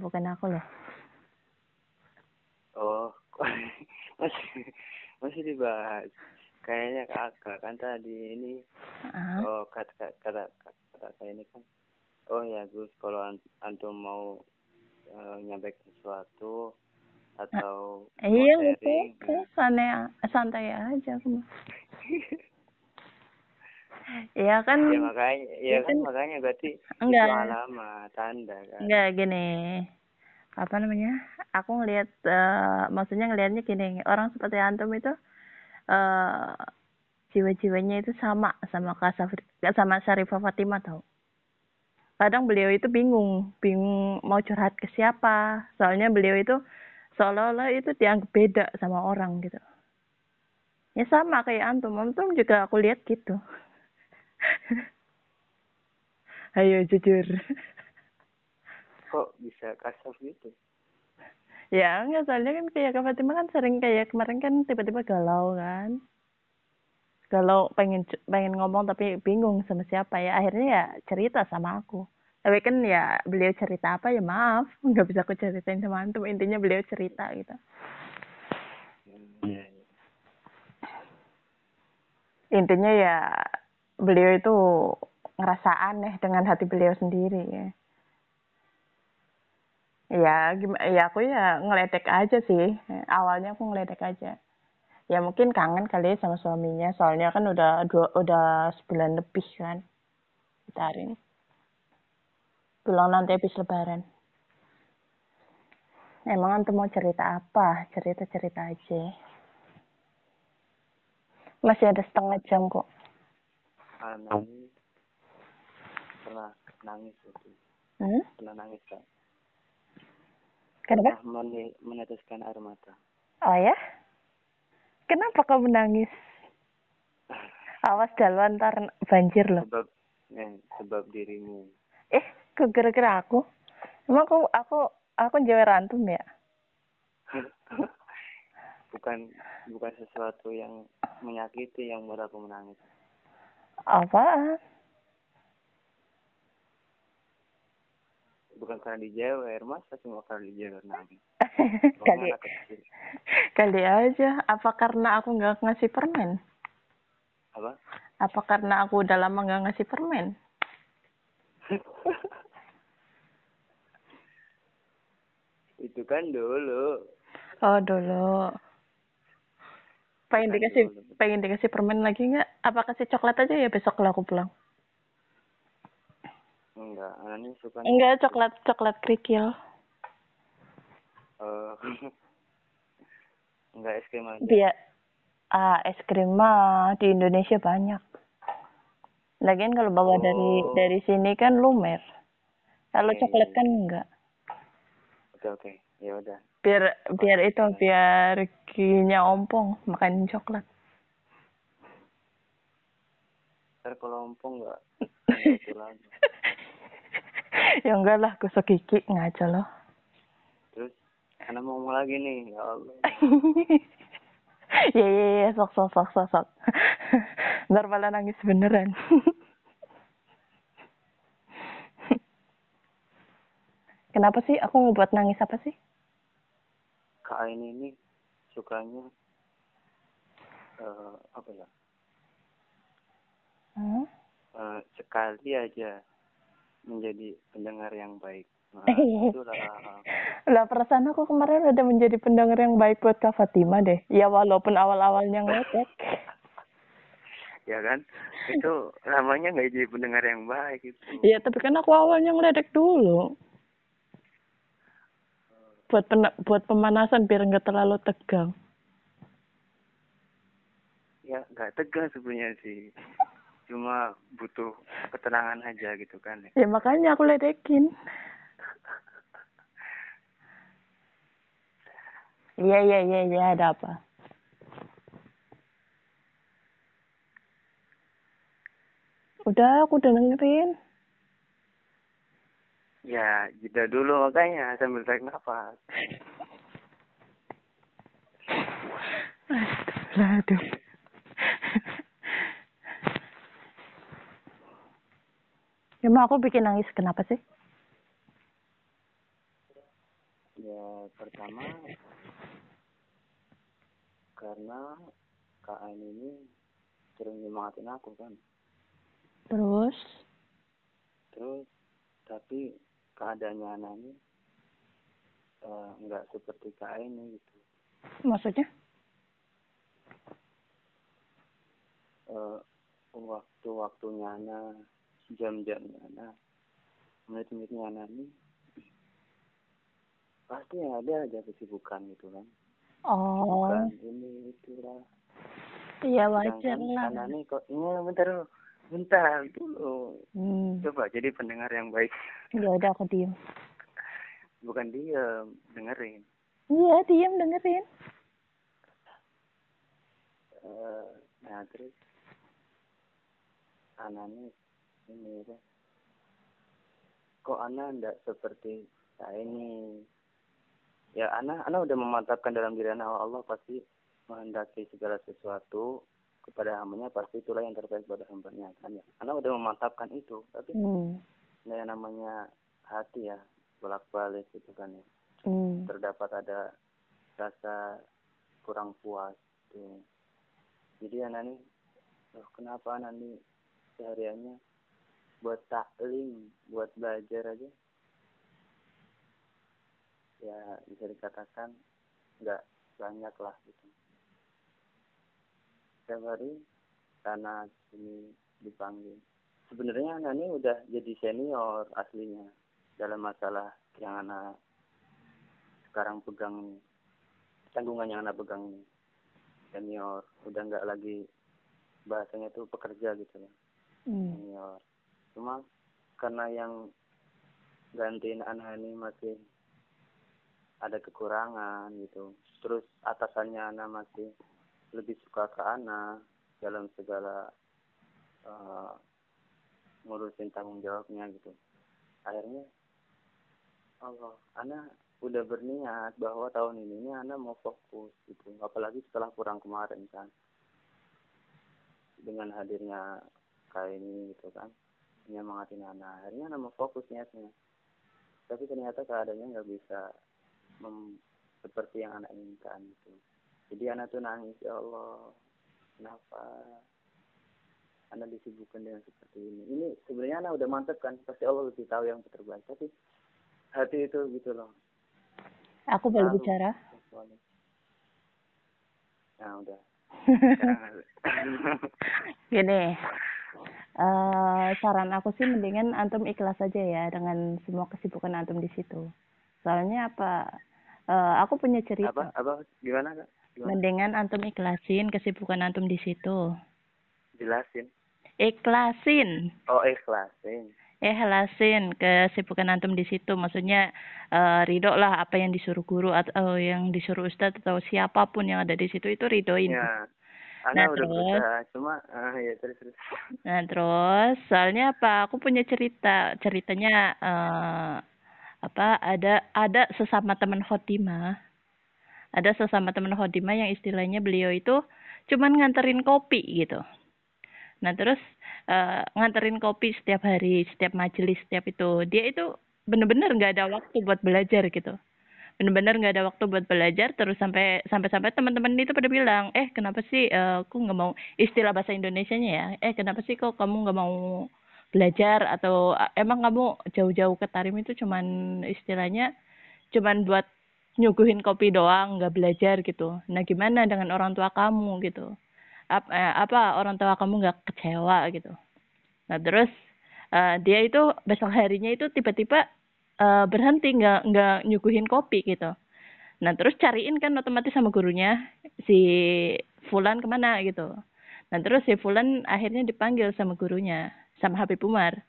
bukan aku loh. Oh, masih masih dibahas. Kayaknya kakak kan tadi ini. Ah. Oh, kata kata kata, kata saya ini kan. Oh ya Gus, kalau an- antum mau uh, nyampaikan sesuatu atau mau Iya, betul. Santai, santai aja aku. Iya kan, ya makanya, ya Ya kan kan- makanya berarti Enggak. itu alamat tanda kan. enggak gini. Apa namanya? Aku ngelihat, eh, maksudnya ngelihatnya gini, orang seperti antum itu eh jiwa-jiwanya itu sama sama Kak sama Syarifah Fatimah tau. Kadang beliau itu bingung, bingung mau curhat ke siapa. Soalnya beliau itu seolah-olah itu dianggap beda sama orang gitu. Ya sama kayak antum, antum juga aku lihat gitu. Ayo jujur. Kok bisa kasar gitu? Ya enggak, soalnya kan kayak Kak Fatimah kan sering kayak kemarin kan tiba-tiba galau kan. Galau pengen pengen ngomong tapi bingung sama siapa ya. Akhirnya ya cerita sama aku. Tapi kan ya beliau cerita apa ya maaf. Nggak bisa aku ceritain sama antum. Intinya beliau cerita gitu. Iya, iya. Intinya ya beliau itu ngerasa aneh dengan hati beliau sendiri ya. Ya, gimana? Ya aku ya ngeledek aja sih. Awalnya aku ngeledek aja. Ya mungkin kangen kali ya sama suaminya. Soalnya kan udah dua, udah sebulan lebih kan. Ini. Pulang nanti habis lebaran. Emang antum mau cerita apa? Cerita-cerita aja. Masih ada setengah jam kok. Anak ini pernah nangis itu. Hmm? Pernah nangis kan? Kenapa? Pernah meneteskan air mata. Oh ya? Kenapa kau menangis? Awas daluan ntar banjir loh. Sebab ya, sebab dirimu. Eh, kok gara-gara aku? Emang aku aku aku jawab rantum ya? bukan bukan sesuatu yang menyakiti yang membuat aku menangis. Apaan? Bukan karena dijewer, masa cuma karena dijewer. Kamu kali kali aja. Apa karena aku nggak ngasih permen? Apa? Apa karena aku udah lama nggak ngasih permen? Itu kan dulu. Oh dulu. Pengen Bukan dikasih pengen dikasih permen lagi nggak? Apa kasih coklat aja ya besok kalau aku pulang? Enggak, anaknya suka Enggak, coklat coklat kerikil. Eh, enggak es krim aja. Dia ah es krim mah di Indonesia banyak. Lagian kalau bawa dari Oh. dari sini kan lumer. Kalau Iya, coklat iya, kan enggak. Oke oke, ya udah. Biar biar itu biar giginya ompong makan coklat. Ntar kalau ompong enggak enggak itu lagi. ya enggak lah, gosok gigi ngaco loh. Terus anak mau ngomong lagi nih, ya Allah. ya ya ya sok sok sok sok sok. Ntar malah nangis beneran. Kenapa sih aku ngebuat nangis apa sih? Kak Ain ini sukanya eh apa ya? Hmm? eh, sekali aja menjadi pendengar yang baik. Nah, Eh. itulah Lah perasaan aku kemarin udah menjadi pendengar yang baik buat Kak Fatima deh. Ya walaupun awal-awalnya ngeledek. ya kan? Itu namanya nggak jadi pendengar yang baik itu. Iya tapi kan aku awalnya ngeledek dulu. Buat pena- buat pemanasan biar nggak terlalu tegang. Ya nggak tegas sebenarnya sih. Cuma butuh ketenangan aja gitu kan. Ya makanya aku ledekin. Iya iya iya iya ada apa? Udah aku udah dengerin. Ya jeda dulu makanya sambil tarik nafas. Aduh, aduh. Ya mau aku bikin nangis kenapa sih? ya pertama karena Kak Ain ini sering nyemangatin aku kan terus terus tapi keadaannya anak ini uh, nggak seperti Kak ini gitu. Maksudnya? Uh, waktu-waktunya anak jam-jamnya anak menit-menitnya anak ini pasti ada aja kesibukan gitu kan. Oh. Bukan ini itu lah iya wajar lah. Anak ini kok ini bentar bentar dulu. Hmm. coba jadi pendengar yang baik. Ya udah aku diem. Bukan diem dengerin. Iya diem dengerin. Uh, nah terus? Anaknya ini ya kok anak ndak seperti saya ini? Ya anak anak udah memantapkan dalam diri anak oh, Allah pasti menghendaki segala sesuatu kepada hambanya pasti itulah yang terbaik pada hambanya kan ya? Anak udah memantapkan itu tapi hmm. nah yang namanya hati ya bolak balik gitu kan ya. Hmm. terdapat ada rasa kurang puas tuh jadi anak nih oh, kenapa anak nih sehariannya buat taklim buat belajar aja? Ya bisa dikatakan nggak banyak lah gitu setiap hari karena ini dipanggil. Sebenarnya anak ini udah jadi senior aslinya dalam masalah yang anak sekarang pegang tanggungan yang anak pegang ini. Senior udah nggak lagi bahasanya tuh pekerja gitu ya hmm. senior. Cuma karena yang gantiin anak ini masih ada kekurangan gitu. Terus atasannya anak masih lebih suka ke anak dalam segala uh, ngurusin tanggung jawabnya gitu. Akhirnya Allah anak udah berniat bahwa tahun ini ini anak mau fokus gitu. Apalagi setelah kurang kemarin kan. Dengan hadirnya kayak ini gitu kan. Nyemangatin anak akhirnya anak mau fokus niatnya. Tapi ternyata keadaannya nggak bisa seperti yang anak inginkan itu jadi anak tuh nangis ya Allah kenapa anak disibukkan dengan seperti ini ini sebenarnya anak udah mantep kan pasti Allah lebih tahu yang terbaik tapi hati itu gitu loh aku boleh bicara nah udah gini uh, saran aku sih mendingan antum ikhlas aja ya dengan semua kesibukan antum di situ soalnya apa uh, aku punya cerita. Apa? Apa? Gimana kak? Mendingan antum ikhlasin kesibukan antum di situ. Jelasin. Ikhlasin. Oh ikhlasin. Ikhlasin kesibukan antum di situ. Maksudnya uh, ridho lah apa yang disuruh guru atau yang disuruh ustadz atau siapa pun yang ada di situ itu ridoin. Ya. Ana nah, udah terus, berusaha, cuma uh, ya terus terus. Nah terus, soalnya apa? Aku punya cerita, ceritanya uh, apa ada ada sesama teman khotimah ada sesama teman khotimah yang istilahnya beliau itu cuman nganterin kopi gitu. Nah terus uh, nganterin kopi setiap hari setiap majelis setiap itu. Dia itu bener-bener nggak ada waktu buat belajar gitu. Bener-bener nggak ada waktu buat belajar terus sampai sampai sampai teman-teman itu pada bilang eh kenapa sih uh, aku nggak mau istilah bahasa Indonesia nya ya eh kenapa sih kok kamu nggak mau belajar? Atau emang kamu jauh-jauh ke Tarim itu cuman istilahnya cuman buat nyuguhin kopi doang nggak belajar gitu. Nah gimana dengan orang tua kamu gitu? Apa, eh, apa orang tua kamu nggak kecewa gitu? Nah terus uh, dia itu besok harinya itu tiba-tiba uh, berhenti nggak nggak nyuguhin kopi gitu. Nah terus cariin kan otomatis sama gurunya si Fulan ke mana gitu. Nah terus si Fulan akhirnya dipanggil sama gurunya sama Habib Umar.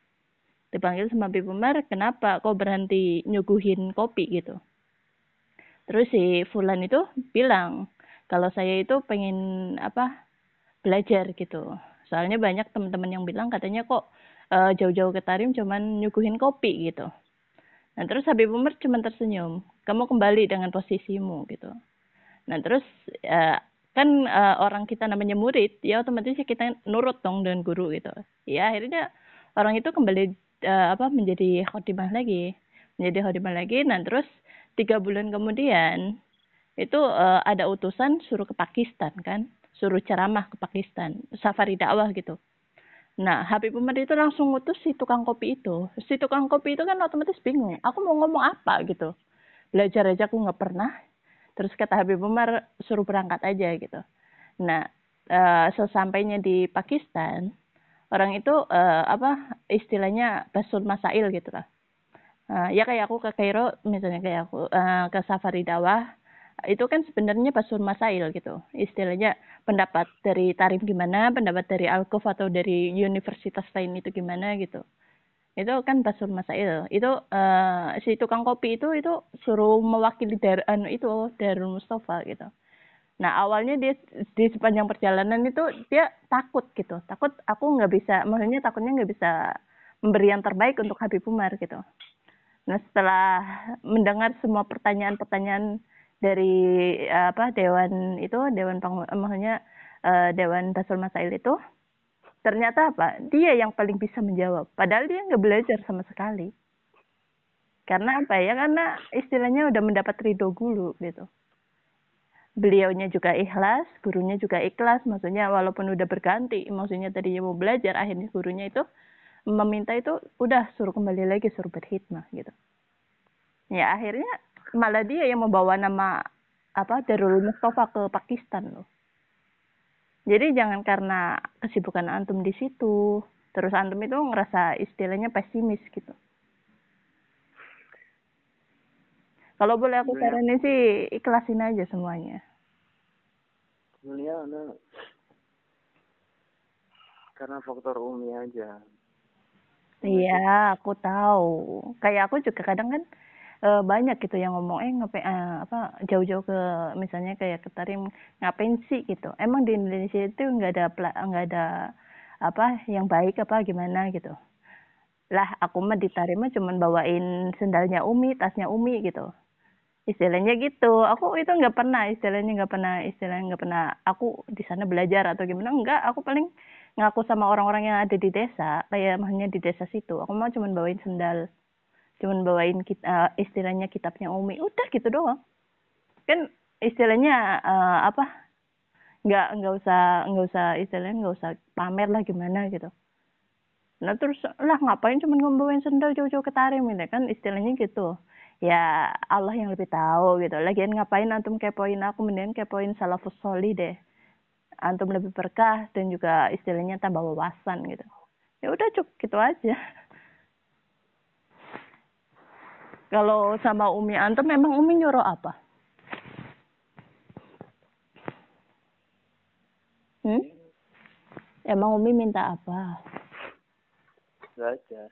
Dipanggil sama Habib Umar kenapa kok berhenti nyuguhin kopi? gitu terus si Fulan itu bilang kalau saya itu pengen apa belajar gitu. Soalnya banyak teman-teman yang bilang katanya kok uh, jauh-jauh ke Tarim cuman nyuguhin kopi gitu. Nah terus Habib Umar cuma tersenyum kamu kembali dengan posisimu gitu. Nah terus uh, kan uh, orang kita namanya murid ya otomatis kita nurut dong dengan guru gitu. Ya akhirnya orang itu kembali uh, apa menjadi khotimah lagi menjadi khotimah lagi. Nah terus tiga bulan kemudian itu uh, ada utusan suruh ke Pakistan kan? Suruh ceramah ke Pakistan safari dakwah gitu. Nah Habib Umar itu langsung ngutus si tukang kopi itu. Si tukang kopi itu kan otomatis bingung aku mau ngomong apa? gitu. Belajar aja aku nggak pernah. Terus kata Habib Umar suruh berangkat aja gitu. Nah uh, sesampainya di Pakistan orang itu uh, apa istilahnya basul masail gitu lah uh, ya kayak aku ke Kairo misalnya kayak aku uh, ke Safari Dawah itu kan sebenarnya basul masail gitu. Istilahnya pendapat dari Tarim gimana pendapat dari Alkuf atau dari universitas lain itu gimana gitu. Itu kan basul masail. Itu uh, si tukang kopi itu itu suruh mewakili dari anu itu Darul Mustafa gitu. Nah awalnya dia di sepanjang perjalanan itu dia takut gitu. Takut aku nggak bisa maksudnya takutnya nggak bisa memberi yang terbaik untuk Habib Umar gitu Nah, setelah mendengar semua pertanyaan-pertanyaan dari apa dewan itu dewan maksudnya uh, dewan Basul Masail itu ternyata apa? Dia yang paling bisa menjawab. Padahal dia nggak belajar sama sekali. Karena apa ya? Karena istilahnya udah mendapat ridho guru gitu. Beliaunya juga ikhlas gurunya juga ikhlas. Maksudnya walaupun udah berganti maksudnya tadinya mau belajar akhirnya gurunya itu meminta itu udah suruh kembali lagi suruh berhikmah gitu. Ya akhirnya malah dia yang membawa nama apa Darul Mustafa ke Pakistan loh. Jadi jangan karena kesibukan antum di situ terus antum itu ngerasa istilahnya pesimis gitu. Kalau boleh aku saranin sih ikhlasin aja semuanya. Mulia karena faktor umi aja Iya, aku tahu. Kayak aku juga kadang kan e, banyak gitu yang ngomong eh ngapain uh, apa jauh-jauh ke misalnya kayak ke Tarim ngapain sih gitu. Emang di Indonesia itu nggak ada nggak ada apa yang baik apa gimana gitu. Lah aku mah di Tarim mah cuman bawain sendalnya Umi, tasnya Umi gitu. Istilahnya gitu. Aku itu nggak pernah istilahnya nggak pernah istilahnya nggak pernah aku di sana belajar atau gimana enggak. Aku paling ngaku sama orang-orang yang ada di desa kayak maksudnya di desa situ. Aku mau cuman bawain sendal cuman bawain kita, uh, eh, istilahnya kitabnya Umi. Udah gitu doang. Kan istilahnya uh, apa nggak nggak usah nggak usah istilahnya nggak usah pamer lah gimana gitu. Nah terus lah ngapain cuman ngombain sendal jauh-jauh ke tarim? Ini kan istilahnya gitu. Ya Allah yang lebih tahu gitu. Lagian ngapain antum kepoin aku? Mendingan kepoin salafus soli deh antum lebih berkah dan juga istilahnya tambah wawasan gitu. Ya udah cukup gitu aja. Kalau sama Umi antum memang Umi nyuruh apa? Hmm? emang Umi minta apa? Belajar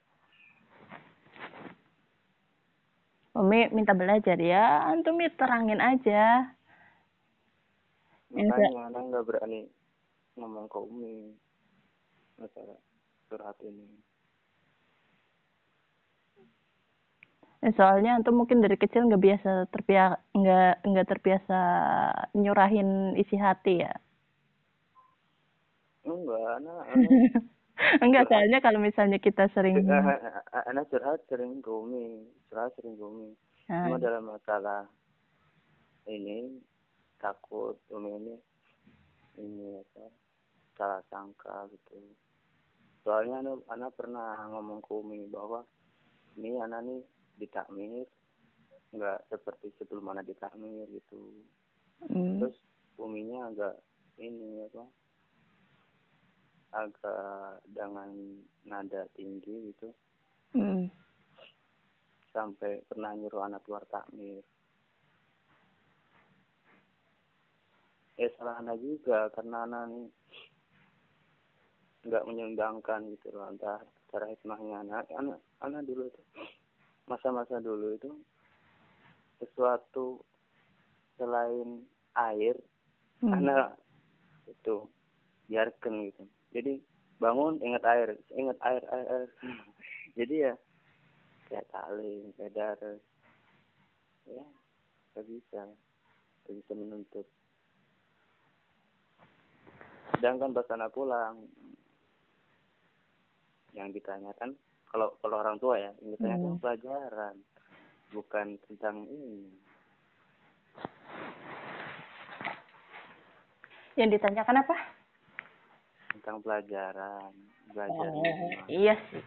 Umi minta belajar ya. Antum ya terangin aja makanya anak nggak berani ngomong ke umi masalah curhat ini. Eh, soalnya antum mungkin dari kecil nggak biasa terbiasa nggak nggak terbiasa nyurahin isi hati ya? Enggak anak, enggak soalnya kalau misalnya kita sering anak curhat sering ke umi curhat sering ke umi. Cuma ah. dalam masalah ini takut umi ini ini apa salah sangka gitu soalnya anak, anak pernah ngomong ke umi bahwa ini anak nih ditakmir nggak seperti sebelum anak ditakmir gitu mm. terus uminya agak ini apa agak dengan nada tinggi gitu mm. sampai pernah nyuruh anak keluar takmir ya salah anak juga karena anak nggak menyumbangkan gitu loh entah cara hikmahnya anak anak anak dulu itu masa-masa dulu itu sesuatu selain air hmm. anak itu biarkan gitu jadi bangun ingat air ingat air air, air. jadi ya kayak tali kayak darah ya nggak bisa nggak bisa menuntut sedangkan pas anak pulang yang ditanyakan kalau kalau orang tua ya yang ditanyakan hmm. pelajaran bukan tentang ini. Yang ditanyakan apa? Tentang pelajaran belajar oh, iya sih.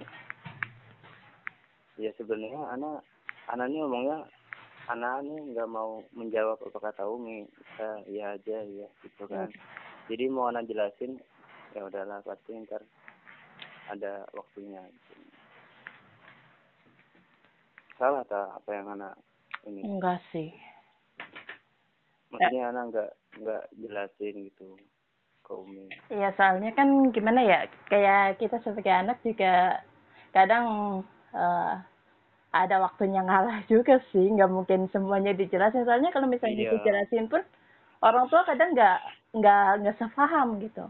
Ya sebenarnya anak anak ini ngomongnya anak ini nggak mau menjawab apa kata Umi. Kita iya aja ya gitu kan. Hmm. Jadi mau anak jelasin ya udahlah pasti ntar ada waktunya. Salah tak apa yang anak ini? Enggak sih. Maksudnya ya. anak nggak nggak jelasin gitu ke Umi. Iya soalnya kan gimana ya kayak kita sebagai anak juga kadang uh, ada waktunya ngalah juga sih. Nggak mungkin semuanya dijelasin. Soalnya kalau misalnya iya. dijelasin pun orang tua kadang nggak nggak nggak sepaham gitu.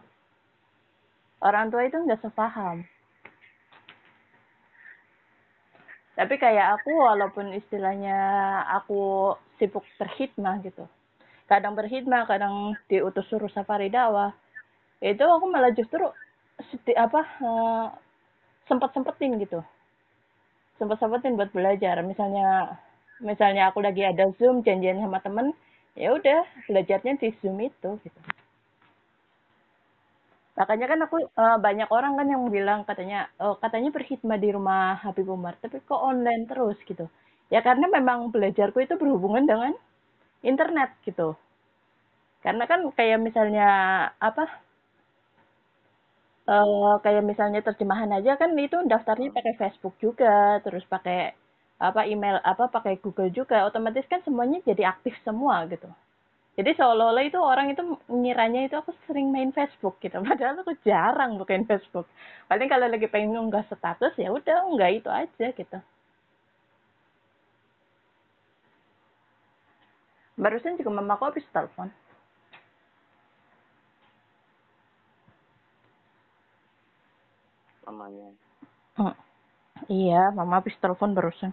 Orang tua itu nggak sepaham tapi kayak aku walaupun istilahnya aku sibuk berkhidmah gitu. Kadang berkhidmah kadang diutus suruh safari dakwah. Itu aku malah justru apa uh, sempat sempetin gitu. Sempat sempetin buat belajar. Misalnya misalnya aku lagi ada zoom janjian sama temen ya udah belajarnya di zoom itu gitu. Makanya kan aku uh, banyak orang kan yang bilang katanya oh, katanya berkhidmat di rumah Habib Umar tapi kok online terus gitu. Ya karena memang belajarku itu berhubungan dengan internet gitu. Karena kan kayak misalnya apa uh, kayak misalnya terjemahan aja kan itu daftarnya pakai Facebook juga, terus pakai apa email apa pakai Google juga, otomatis kan semuanya jadi aktif semua gitu. Jadi seolah-olah itu orang itu ngiranya itu aku sering main Facebook gitu, padahal aku jarang bukain Facebook. Paling kalau lagi pengen nggak status ya udah nggak itu aja gitu. Barusan juga mamaku habis telepon. mamanya hmm. iya mama habis telepon barusan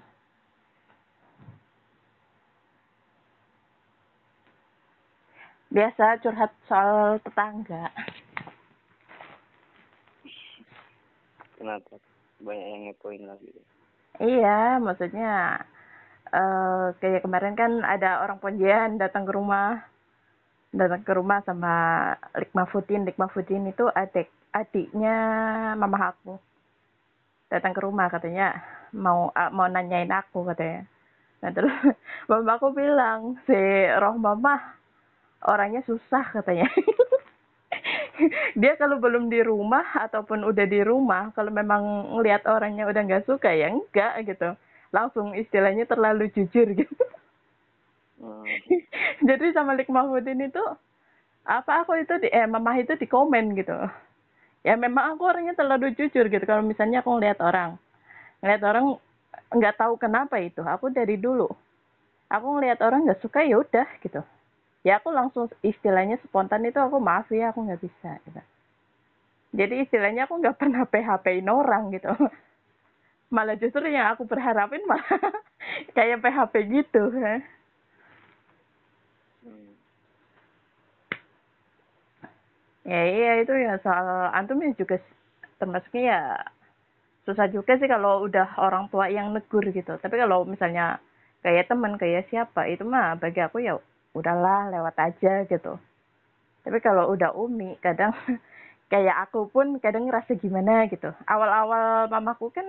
biasa curhat soal tetangga. Kenapa? Banyak yang ngepoin lagi. Iya maksudnya uh, kayak kemarin kan ada orang Pontian datang ke rumah. Datang ke rumah sama Likma Futin Likma Futin itu adik adiknya mama aku datang ke rumah katanya mau mau nanyain aku katanya. Nah terus mama aku bilang si roh mama orangnya susah katanya. Dia kalau belum di rumah ataupun udah di rumah kalau memang ngelihat orangnya udah nggak suka ya enggak gitu. Langsung istilahnya terlalu jujur gitu. Hmm. jadi sama Lik Mahmudin itu apa aku itu di eh mama itu di komen gitu. Ya memang aku orangnya terlalu jujur gitu kalau misalnya aku ngeliat orang. Ngeliat orang nggak tahu kenapa itu aku dari dulu. Aku ngeliat orang nggak suka ya udah gitu ya aku langsung istilahnya spontan itu aku maaf ya aku nggak bisa gitu. Jadi istilahnya aku nggak pernah PHP-in orang gitu. Malah justru yang aku berharapin malah kayak PHP gitu ya. ya iya itu ya soal antum ya juga termasuknya ya susah juga sih kalau udah orang tua yang negur gitu. Tapi kalau misalnya kayak teman kayak siapa itu mah bagi aku ya udahlah lewat aja gitu. Tapi kalau udah umi kadang kayak aku pun kadang ngerasa gimana gitu. Awal-awal mamaku kan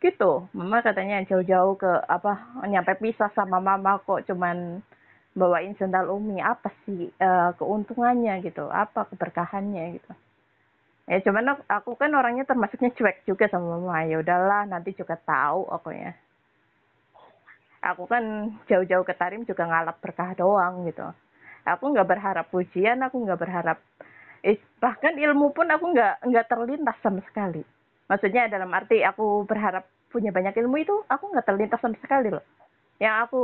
gitu. Mama katanya jauh-jauh ke apa nyampe pisah sama mama kok cuman bawain sendal umi. Apa sih uh, keuntungannya gitu? Apa keberkahannya gitu? Ya cuman aku kan orangnya termasuknya cuek juga sama mama. Ya udahlah nanti juga tahu aku ya aku kan jauh-jauh ke Tarim juga ngalap berkah doang gitu. Aku nggak berharap pujian aku nggak berharap eh, bahkan ilmu pun aku nggak nggak terlintas sama sekali. Maksudnya dalam arti aku berharap punya banyak ilmu itu aku nggak terlintas sama sekali loh. Yang aku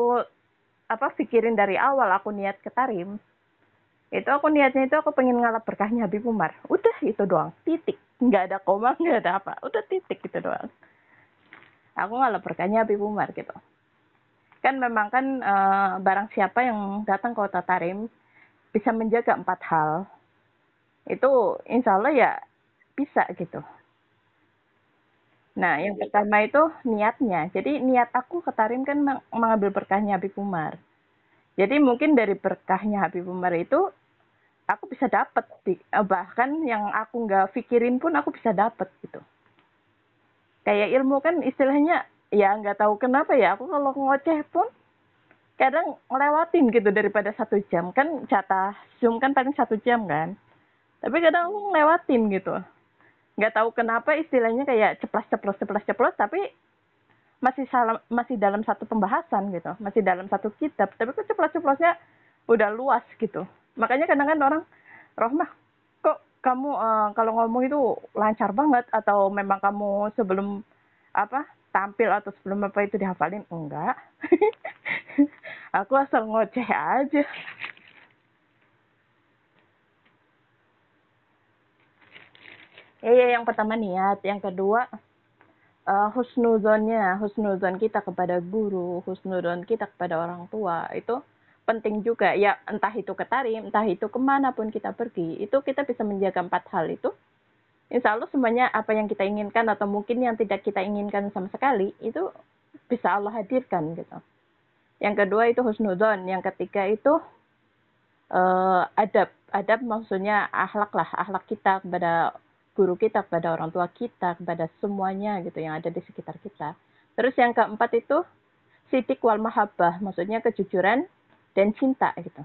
apa pikirin dari awal aku niat ke Tarim itu aku niatnya itu aku pengen ngalap berkahnya Habib Umar. Udah itu doang. Titik. Nggak ada koma nggak ada apa. Udah titik itu doang. Aku ngalap berkahnya Habib Umar gitu kan memang kan e, barang siapa yang datang ke kota Tarim bisa menjaga empat hal itu insya Allah ya bisa gitu Nah, yang Iya, pertama itu niatnya. Jadi niat aku ke Tarim kan meng- mengambil berkahnya Habib Umar. Jadi mungkin dari berkahnya Habib Umar itu aku bisa dapat eh, bahkan yang aku nggak pikirin pun aku bisa dapat gitu. Kayak ilmu kan istilahnya ya nggak tahu kenapa ya. Aku kalau ngoceh pun kadang ngelewatin gitu daripada satu jam. Kan jatah zoom kan paling satu jam kan. Tapi kadang aku ngelewatin gitu. Nggak tahu kenapa istilahnya kayak ceplos ceplos ceplos ceplos tapi masih salam masih dalam satu pembahasan gitu. Masih dalam satu kitab. Tapi kok ceplos ceplosnya udah luas gitu. Makanya kadang kan orang Rohmah kok kamu uh, kalau ngomong itu lancar banget? Atau memang kamu sebelum apa tampil atau sebelum apa itu dihafalin? Enggak. Aku asal ngoceh aja. Ya, ya yang pertama niat. Yang kedua uh, husnuzonnya. Husnuzon kita kepada guru husnuzon kita kepada orang tua. Itu penting juga. Ya entah itu ke tarim entah itu ke mana pun kita pergi itu kita bisa menjaga empat hal itu insya Allah semuanya apa yang kita inginkan atau mungkin yang tidak kita inginkan sama sekali itu bisa Allah hadirkan gitu. Yang kedua itu husnudon yang ketiga itu uh, adab. Adab maksudnya akhlak lah akhlak kita kepada guru kita kepada orang tua kita kepada semuanya gitu yang ada di sekitar kita. Terus yang keempat itu sidik wal mahabbah maksudnya kejujuran dan cinta gitu.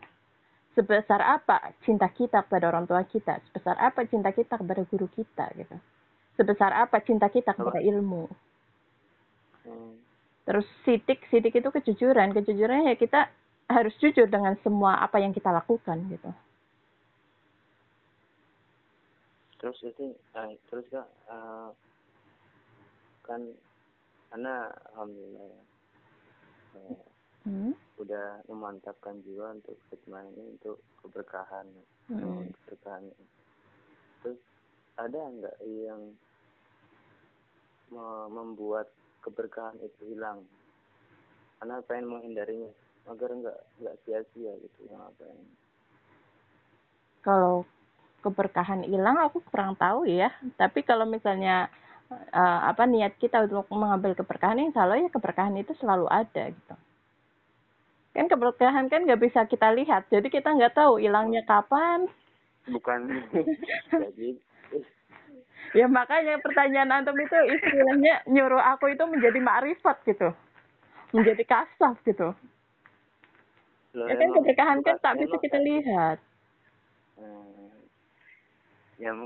Sebesar apa cinta kita kepada orang tua kita, sebesar apa cinta kita kepada guru kita gitu. Sebesar apa cinta kita kepada ilmu. Terus sidik, sidik itu kejujuran. Kejujuran ya kita harus jujur dengan semua apa yang kita lakukan gitu. Terus itu, uh, terus kak, uh, kan, karena alhamdulillah ya, uh, hmm? Udah memantapkan jiwa untuk khidmah ini untuk keberkahan hmm. keberkahan terus ada nggak yang membuat keberkahan itu hilang? Karena pengen menghindarinya? Agar nggak nggak sia-sia gitu yang apa yang kalau keberkahan hilang aku kurang tahu ya. Tapi kalau misalnya uh, apa niat kita untuk mengambil keberkahan yang selalu ya keberkahan itu selalu ada gitu kan keberkahan kan nggak bisa kita lihat. Jadi kita nggak tahu hilangnya kapan. Bukan. Ya makanya pertanyaan antum itu istilahnya nyuruh aku itu menjadi makrifat gitu. Menjadi kasaf gitu. Loh, ya kan keberkahan kan tak bisa kita lihat. Hmm, yang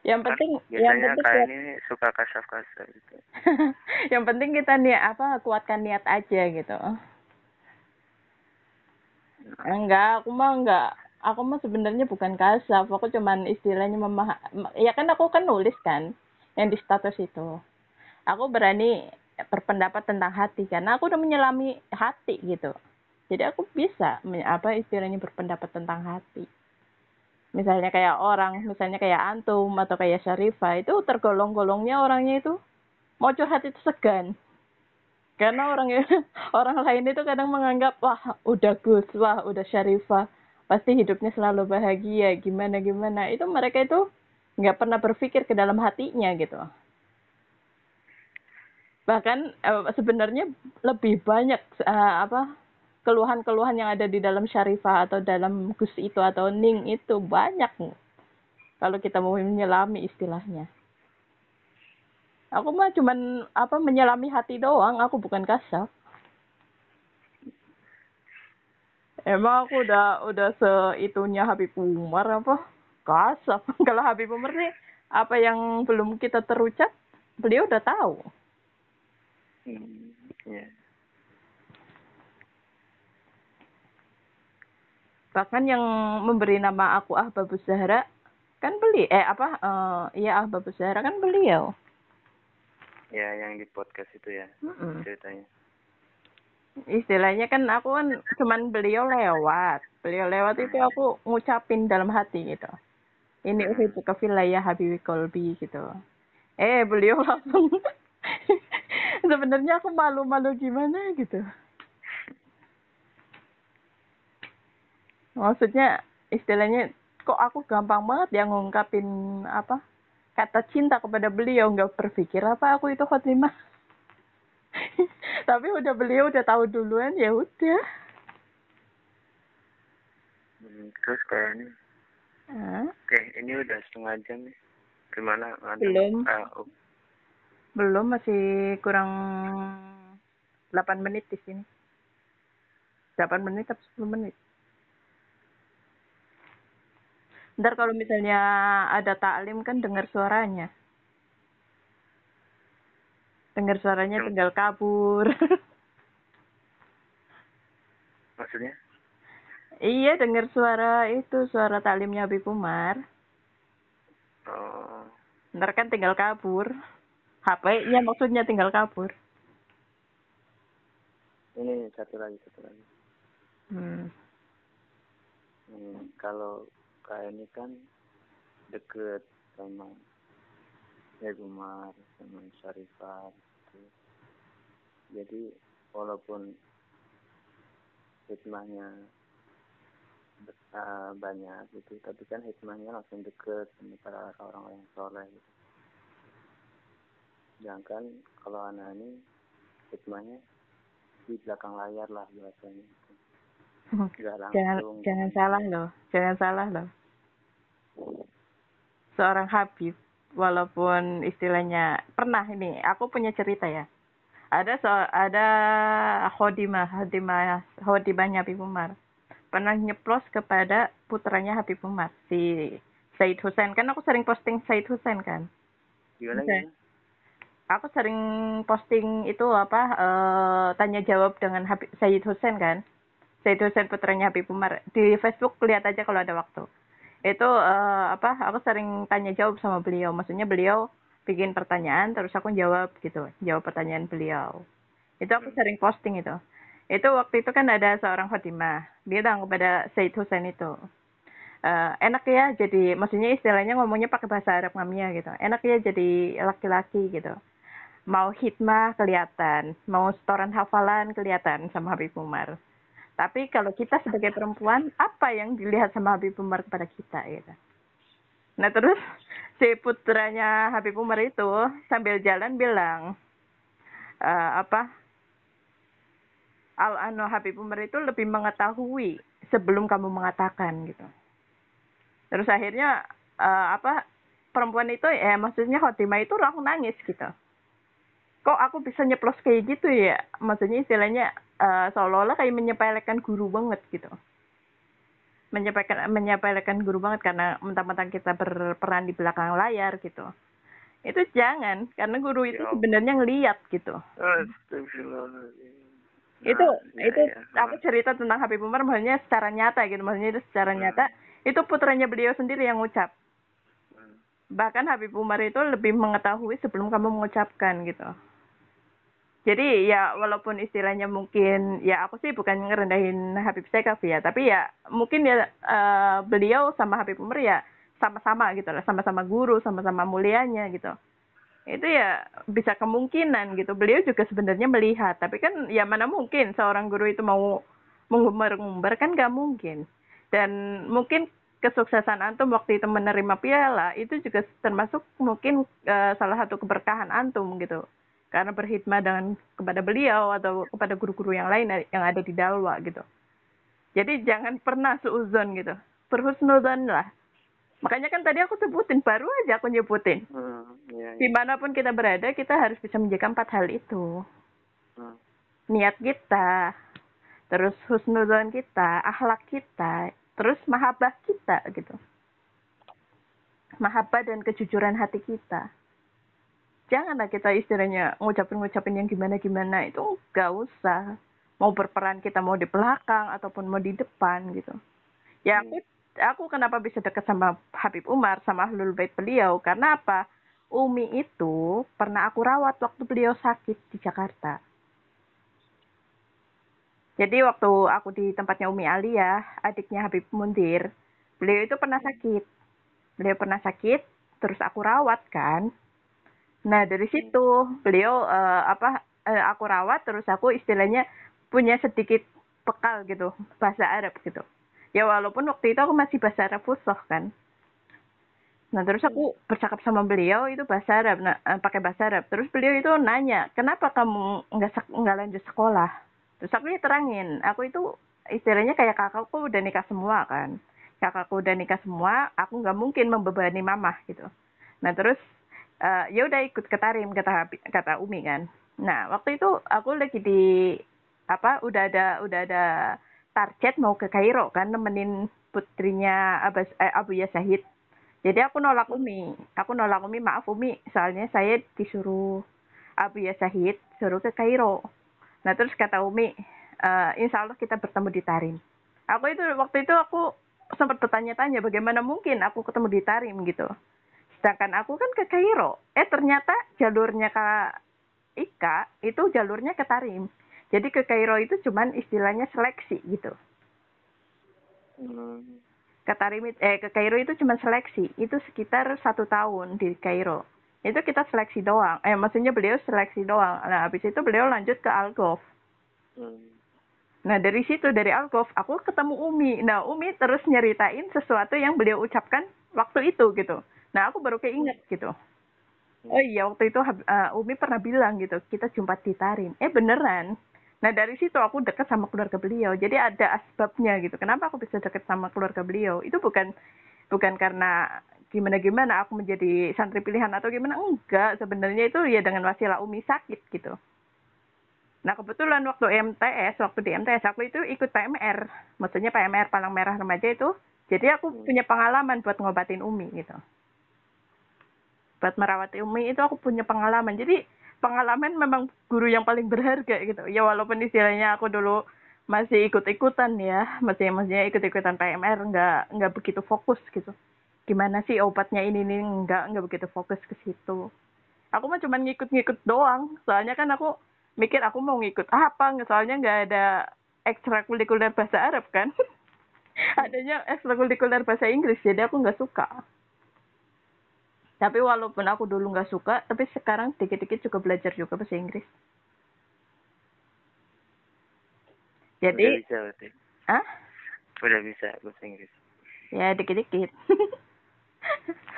yang kan penting kan yang penting kayak ini suka kasaf gitu. Yang penting kita nih apa kuatkan niat aja gitu enggak aku mah enggak. Aku mah sebenarnya bukan kasaf aku cuman istilahnya memah ya kan aku kan nulis kan yang di status itu. Aku berani berpendapat tentang hati karena aku udah menyelami hati gitu. Jadi aku bisa apa istilahnya berpendapat tentang hati. Misalnya kayak orang misalnya kayak antum atau kayak Syarifah itu tergolong-golongnya orangnya itu mau curhat itu segan karena orang orang lain itu kadang menganggap wah udah Gus wah udah Syarifah. Pasti hidupnya selalu bahagia gimana gimana. Itu mereka itu nggak pernah berpikir ke dalam hatinya gitu. Bahkan eh, sebenarnya lebih banyak eh, apa keluhan-keluhan yang ada di dalam Syarifah atau dalam Gus itu atau Ning itu banyak. Kalau kita mau menyelami istilahnya Aku mah cuman apa menyelami hati doang, aku bukan kasar. Emang aku udah udah seitunya Habib Umar apa? Kasar. Kalau Habib Umar sih apa yang belum kita terucap, beliau udah tahu. Hmm, yeah. Bahkan yang memberi nama aku Ahbabus Zahra kan beli eh apa uh, iya Ahbabus Zahra kan beliau ya yang di podcast itu ya mm-hmm. ceritanya. Istilahnya kan aku kan cuman beliau lewat. Beliau lewat itu aku ngucapin dalam hati gitu. Ini uhibbu kafillah ya habibi kolbi gitu. Eh beliau langsung sebenarnya aku malu-malu gimana gitu. Maksudnya istilahnya kok aku gampang banget ya ngungkapin apa kata cinta kepada beliau. Nggak berpikir apa aku itu khotimah. Tapi udah beliau udah tahu duluan ya udah. Hmm, terus kayak ini. Oke ini udah setengah jam nih. Gimana? Ada- Belum. oh, belum masih kurang 8 menit di sini. 8 menit atau 10 menit ntar kalau misalnya ada taklim kan dengar suaranya. Dengar suaranya tinggal kabur. Maksudnya? Iya dengar suara itu suara taklimnya Habib Umar. Oh. Ntar kan tinggal kabur. HP-nya maksudnya tinggal kabur. Ini satu lagi satu lagi. Hmm. Hmm, kalau kayak ini kan deket sama Umar sama Syarifat gitu. jadi walaupun hikmahnya eh, banyak gitu tapi kan hikmahnya langsung deket sama para orang-orang soleh gitu sedangkan kalau anak ini hikmahnya di belakang layar lah biasanya gitu. nggak jangan langsung jangan salah loh jangan salah loh seorang Habib walaupun istilahnya pernah ini aku punya cerita ya. Ada so ada Khodimah Khodimah Khodimahnya Habib Umar. Pernah nyeplos kepada putranya Habib Umar si Said Hussein. Kan aku sering posting Said Hussein kan? Gimana? Aku sering posting itu apa eh, tanya jawab dengan Habib Said Hussein kan? Said Hussein putranya Habib Umar. Di Facebook lihat aja kalau ada waktu itu eh, apa aku sering tanya jawab sama beliau. Maksudnya beliau bikin pertanyaan terus aku jawab gitu jawab pertanyaan beliau. Itu aku sering posting itu. Itu waktu itu kan ada seorang Fatimah. Bilang kepada Said Hussein itu eh, enak ya jadi maksudnya istilahnya ngomongnya pakai bahasa Arab ngamia gitu. Enak ya jadi laki-laki gitu. Mau hikmah kelihatan mau setoran hafalan kelihatan sama Habib Umar tapi kalau kita sebagai perempuan apa yang dilihat sama Habib Umar kepada kita gitu? Nah terus si putranya Habib Umar itu sambil jalan bilang eh, apa Al Ano Habib Umar itu lebih mengetahui sebelum kamu mengatakan gitu. Terus akhirnya eh, apa perempuan itu ya maksudnya Khotimah itu langsung nangis gitu kok aku bisa nyeplos kayak gitu ya? Maksudnya istilahnya eh, seolah-olah kayak menyepelekan guru banget gitu. Menyepelekan menyepelekan guru banget karena mentang-mentang kita berperan di belakang layar gitu. Itu jangan karena guru itu Ya. sebenarnya ngeliat gitu. Itu Nah, itu ya, ya. aku cerita tentang Habib Umar maksudnya secara nyata gitu. Maksudnya itu secara Hmm. nyata. Itu putranya beliau sendiri yang ngucap. Hmm. bahkan Habib Umar itu lebih mengetahui sebelum kamu mengucapkan gitu jadi ya walaupun istilahnya mungkin ya aku sih bukan ngerendahin Habib Sekaf ya tapi ya mungkin ya eh, beliau sama Habib Umar ya sama-sama gitu lah sama-sama guru sama-sama mulianya gitu. Itu ya bisa kemungkinan gitu. Beliau juga sebenarnya melihat tapi kan ya mana mungkin seorang guru itu mau mengumbar-ngumbar kan gak mungkin. Dan mungkin kesuksesan antum waktu itu menerima piala itu juga termasuk mungkin eh, salah satu keberkahan antum gitu karena berkhidmat dengan kepada beliau atau kepada guru-guru yang lain yang ada di Dalwa gitu. Jadi jangan pernah seuzon gitu. Berhusnuzon lah. Makanya kan tadi aku sebutin baru aja aku nyebutin. Hmm, iya, iya. di mana pun kita berada kita harus bisa menjaga empat hal itu. Hmm. niat kita terus husnuzon kita akhlak kita terus mahabbah kita gitu. Mahabbah dan kejujuran hati kita janganlah kita istilahnya ngucapin-ngucapin yang gimana-gimana. Itu gak usah. Mau berperan kita mau di belakang ataupun mau di depan gitu. Ya aku aku kenapa bisa dekat sama Habib Umar sama Ahlul Bait beliau? Karena apa? Umi itu pernah aku rawat waktu beliau sakit di Jakarta. Jadi waktu aku di tempatnya Umi Alia, adiknya Habib Mundir, beliau itu pernah sakit. Beliau pernah sakit, terus aku rawat kan. Nah dari situ beliau eh, apa eh, aku rawat, terus aku istilahnya punya sedikit bekal gitu bahasa Arab gitu. Ya walaupun waktu itu aku masih bahasa Arab fusoh kan. Nah terus aku bercakap sama beliau itu bahasa Arab, nah, eh, pakai bahasa Arab. Terus beliau itu nanya, kenapa kamu nggak nggak lanjut sekolah? Terus aku ya terangin, aku itu istilahnya kayak kakakku udah nikah semua kan. Kakakku udah nikah semua, aku nggak mungkin membebani mama gitu. Nah terus eh, ya udah ikut ke Tarim kata kata Umi kan. Nah waktu itu aku lagi di apa udah ada udah ada target mau ke Kairo kan nemenin putrinya Abbas, eh, Abu Ya Syahid jadi aku nolak Umi. Aku nolak Umi, maaf Umi, soalnya saya disuruh Abu ya Syahid, suruh ke Kairo. Nah terus kata Umi, "Eh, insya Allah kita bertemu di Tarim. Aku itu waktu itu aku sempat bertanya-tanya bagaimana mungkin aku ketemu di Tarim gitu. Sedangkan aku kan ke Kairo. Eh ternyata jalurnya ke Ika itu jalurnya ke Tarim. Jadi ke Kairo itu cuman istilahnya seleksi gitu Hmm. ke Tarim eh ke Kairo itu cuma seleksi itu sekitar satu tahun di Kairo itu kita seleksi doang eh maksudnya beliau seleksi doang nah habis itu beliau lanjut ke Algof Hmm. nah dari situ dari Algof aku ketemu Umi nah Umi terus nyeritain sesuatu yang beliau ucapkan waktu itu gitu nah aku baru keinget gitu oh iya waktu itu eh, Umi pernah bilang gitu kita jumpa di Tarim eh beneran Nah dari situ aku deket sama keluarga beliau. Jadi ada asbabnya gitu. Kenapa aku bisa deket sama keluarga beliau? Itu bukan bukan karena gimana gimana aku menjadi santri pilihan atau gimana enggak. Sebenarnya itu ya dengan wasilah umi sakit gitu. Nah kebetulan waktu MTS, waktu di MTS aku itu ikut PMR. Maksudnya PMR Palang Merah Remaja itu. Jadi aku punya pengalaman buat ngobatin umi gitu. Buat merawat umi itu aku punya pengalaman. Jadi pengalaman memang guru yang paling berharga gitu. Ya walaupun istilahnya aku dulu masih ikut-ikutan ya, masih maksudnya ikut-ikutan PMR nggak nggak begitu fokus gitu. Gimana sih obatnya ini nih nggak nggak begitu fokus ke situ. Aku mah cuma ngikut-ngikut doang. Soalnya kan aku mikir aku mau ngikut apa, soalnya nggak ada ekstrakurikuler bahasa Arab kan. Adanya ekstrakurikuler bahasa Inggris, jadi aku nggak suka. Tapi walaupun aku dulu nggak suka, tapi sekarang dikit-dikit juga belajar juga bahasa Inggris. Udah Jadi, bisa berarti. ah, Udah bisa bahasa Inggris. ya dikit-dikit.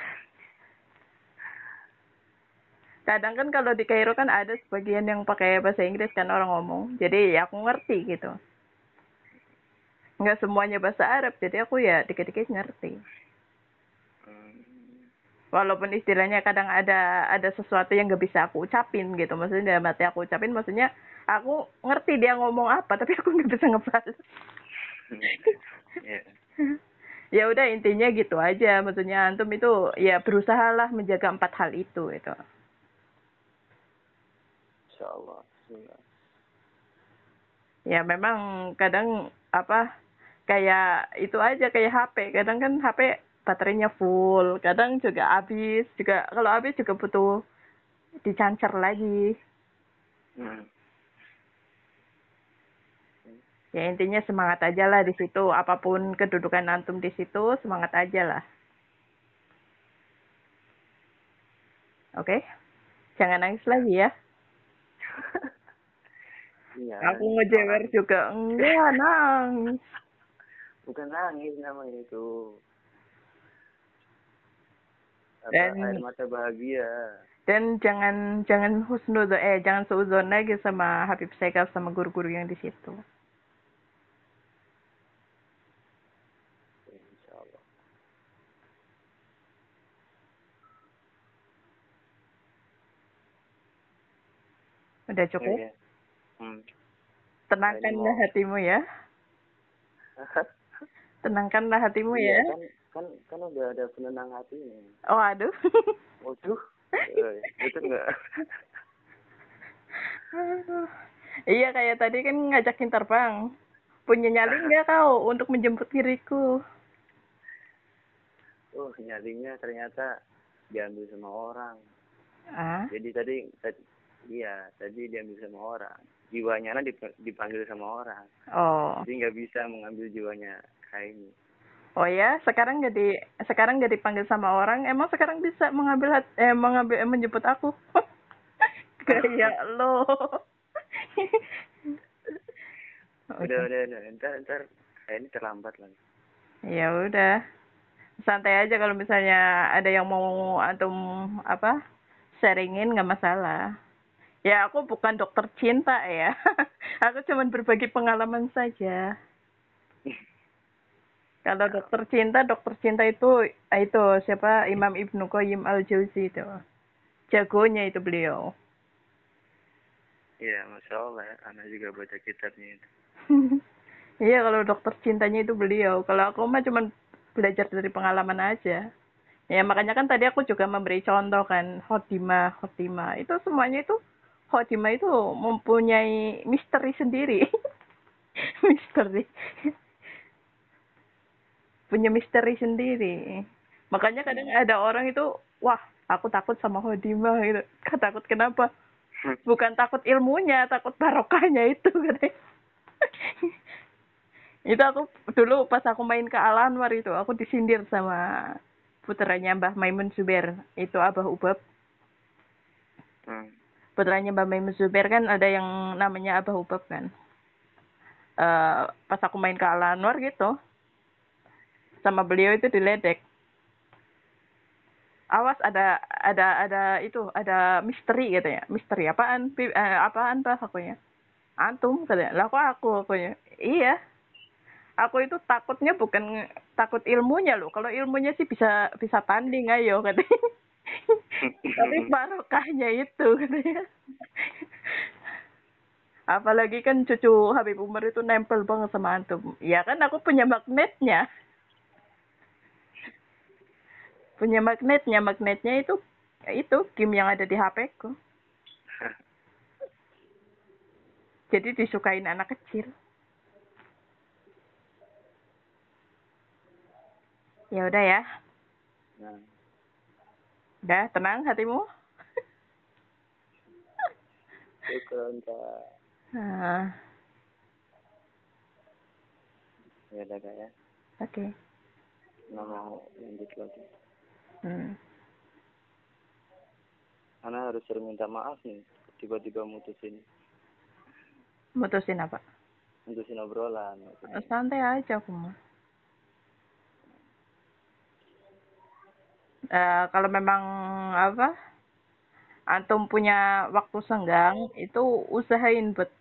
Kadang kan kalau di Kairo kan ada sebagian yang pakai bahasa Inggris kan orang ngomong. Jadi ya aku ngerti gitu. Nggak semuanya bahasa Arab, jadi aku ya dikit-dikit ngerti. Walaupun istilahnya kadang ada ada sesuatu yang nggak bisa aku ucapin gitu maksudnya dalam hati aku ucapin maksudnya aku ngerti dia ngomong apa tapi aku nggak bisa ngebalas Iya. ya udah intinya gitu aja maksudnya antum itu ya berusahalah menjaga empat hal itu itu Insya Allah. Bismillah. ya memang kadang apa kayak itu aja kayak HP kadang kan HP baterainya full. Kadang juga habis juga kalau habis juga butuh dicancer lagi. Hmm. ya intinya semangat aja lah di situ. Apa pun kedudukan antum di situ semangat aja lah. Oke? Jangan nangis lagi ya. Iya. aku ngejewer juga. Enggak nangis. Bukan nangis namanya itu. Dan- air mata bahagia. dan jangan jangan husnudon eh jangan seuzon lagi sama Habib Sekal sama guru-guru yang di situ Ya, udah cukup Oke. Hmm. tenangkanlah hatimu ya tenangkanlah hatimu Iya, ya kan, kan kan udah ada penenang hatinya. oh aduh Waduh. Eh, Betul nggak? Aduh. iya kayak tadi kan ngajakin terbang punya nyali nggak kau untuk menjemput diriku Oh, nyalinya ternyata diambil sama orang. ah Jadi tadi, tadi iya, tadi diambil sama orang. Jiwanya dip- dipanggil sama orang. oh Jadi nggak bisa mengambil jiwanya kaini. Oh ya sekarang nggak di sekarang nggak dipanggil sama orang emang sekarang bisa mengambil hat, eh mengambil eh, menjemput aku? Kayak lo. Udah, udah, udah. Ntar, ntar, kayak ini terlambat lagi. ya udah. Santai aja kalau misalnya ada yang mau antum apa sharingin nggak masalah. Ya aku bukan dokter cinta ya. Aku cuman berbagi pengalaman saja kalau dokter cinta dokter cinta itu itu siapa? Imam Ibnu Qayyim al Jauzi itu. Jagonya itu beliau. Iya, masya Allah. Anak juga baca kitabnya itu. iya kalau dokter cintanya itu beliau. Kalau aku mah cuman belajar dari pengalaman aja. Ya makanya kan tadi aku juga memberi contoh kan khotimah khotimah. Itu semuanya itu khotimah itu mempunyai misteri sendiri. Misteri punya misteri sendiri. Makanya kadang ada orang itu wah aku takut sama khotimah gitu. Takut kenapa? Bukan takut ilmunya takut barokahnya itu katanya. Itu aku dulu pas aku main ke Al Anwar itu aku disindir sama putranya Mbah Maimun Zubair itu Abah Ubab. Hmm. putranya Mbah Maimun Zubair kan ada yang namanya Abah Ubab kan. Eh pas aku main ke Al Anwar gitu sama beliau itu diledek. Awas ada ada ada itu ada misteri katanya. Misteri apaan? Pi- eh, apaan pak aku ya antum katanya. Lah kok aku aku ya iya. Aku itu takutnya bukan takut ilmunya loh. Kalau ilmunya sih bisa bisa tanding ayo katanya. Tapi barokahnya itu katanya. Apalagi kan cucu Habib Umar itu nempel banget sama antum. Ya kan aku punya magnetnya punya magnetnya magnetnya itu ya itu game yang ada di HP ku. Jadi disukain anak kecil. Ya udah ya. Nah, udah tenang hatimu. Kak. nah, Ya udah kak ya. oke. Nggak mau lanjut lagi. Hmm. Karena harus sering minta maaf nih. Tiba-tiba mutusin mutusin apa mutusin obrolan. maksudnya. santai aja aku mah Eh, kalau memang apa antum punya waktu senggang itu usahain buat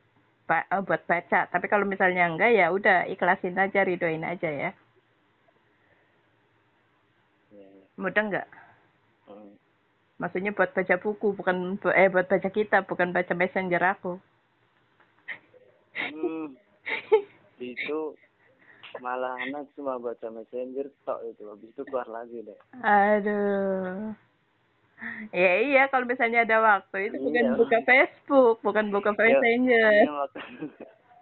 eh, buat baca tapi kalau misalnya enggak ya udah ikhlasin aja ridoin aja ya Iya, iya. Mudah enggak Hmm. maksudnya buat baca buku bukan bu- eh buat baca kitab bukan baca messenger aku. Hmm. Itu malah anak cuma baca messenger tok itu. Habis itu keluar lagi deh. Aduh. Ya iya kalau misalnya ada waktu itu bukan Iya. buka Facebook bukan buka Ya, messenger. Iya,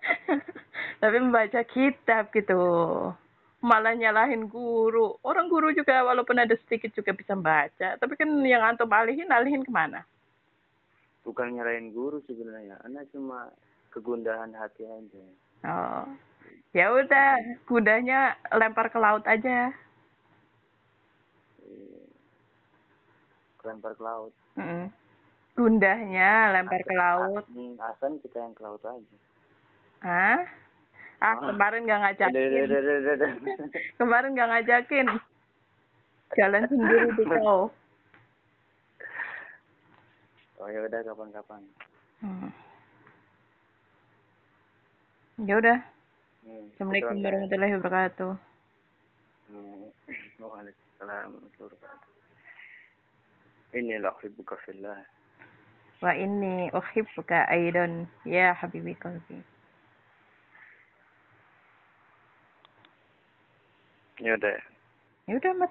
tapi membaca kitab gitu malah nyalahin guru. Orang guru juga walaupun ada sedikit juga bisa baca tapi kan yang antum alihin alihin ke mana? Bukan nyerahin guru sebenarnya anak cuma kegundahan hati aja. Oh. Ya udah kudanya lempar ke laut aja. Iya. lempar ke laut. Mm. gundahnya lempar ke laut. Hmm, asan kita yang ke laut aja. Hah? Ah kemarin nggak Udah, udah, ngajakin kemarin nggak ngajakin. Jalan sendiri di kau oh ya udah kapan-kapan. Hmm. ya udah. Hmm, assalamualaikum warahmatullahi wabarakatuh. Hmm, Waalaikumsalam warahmatullahi wabarakatuh. Ini lah hibbuka fillah. Wa inni uhibbuka aidan ya habibi qalbi ya udah. Ya udah mati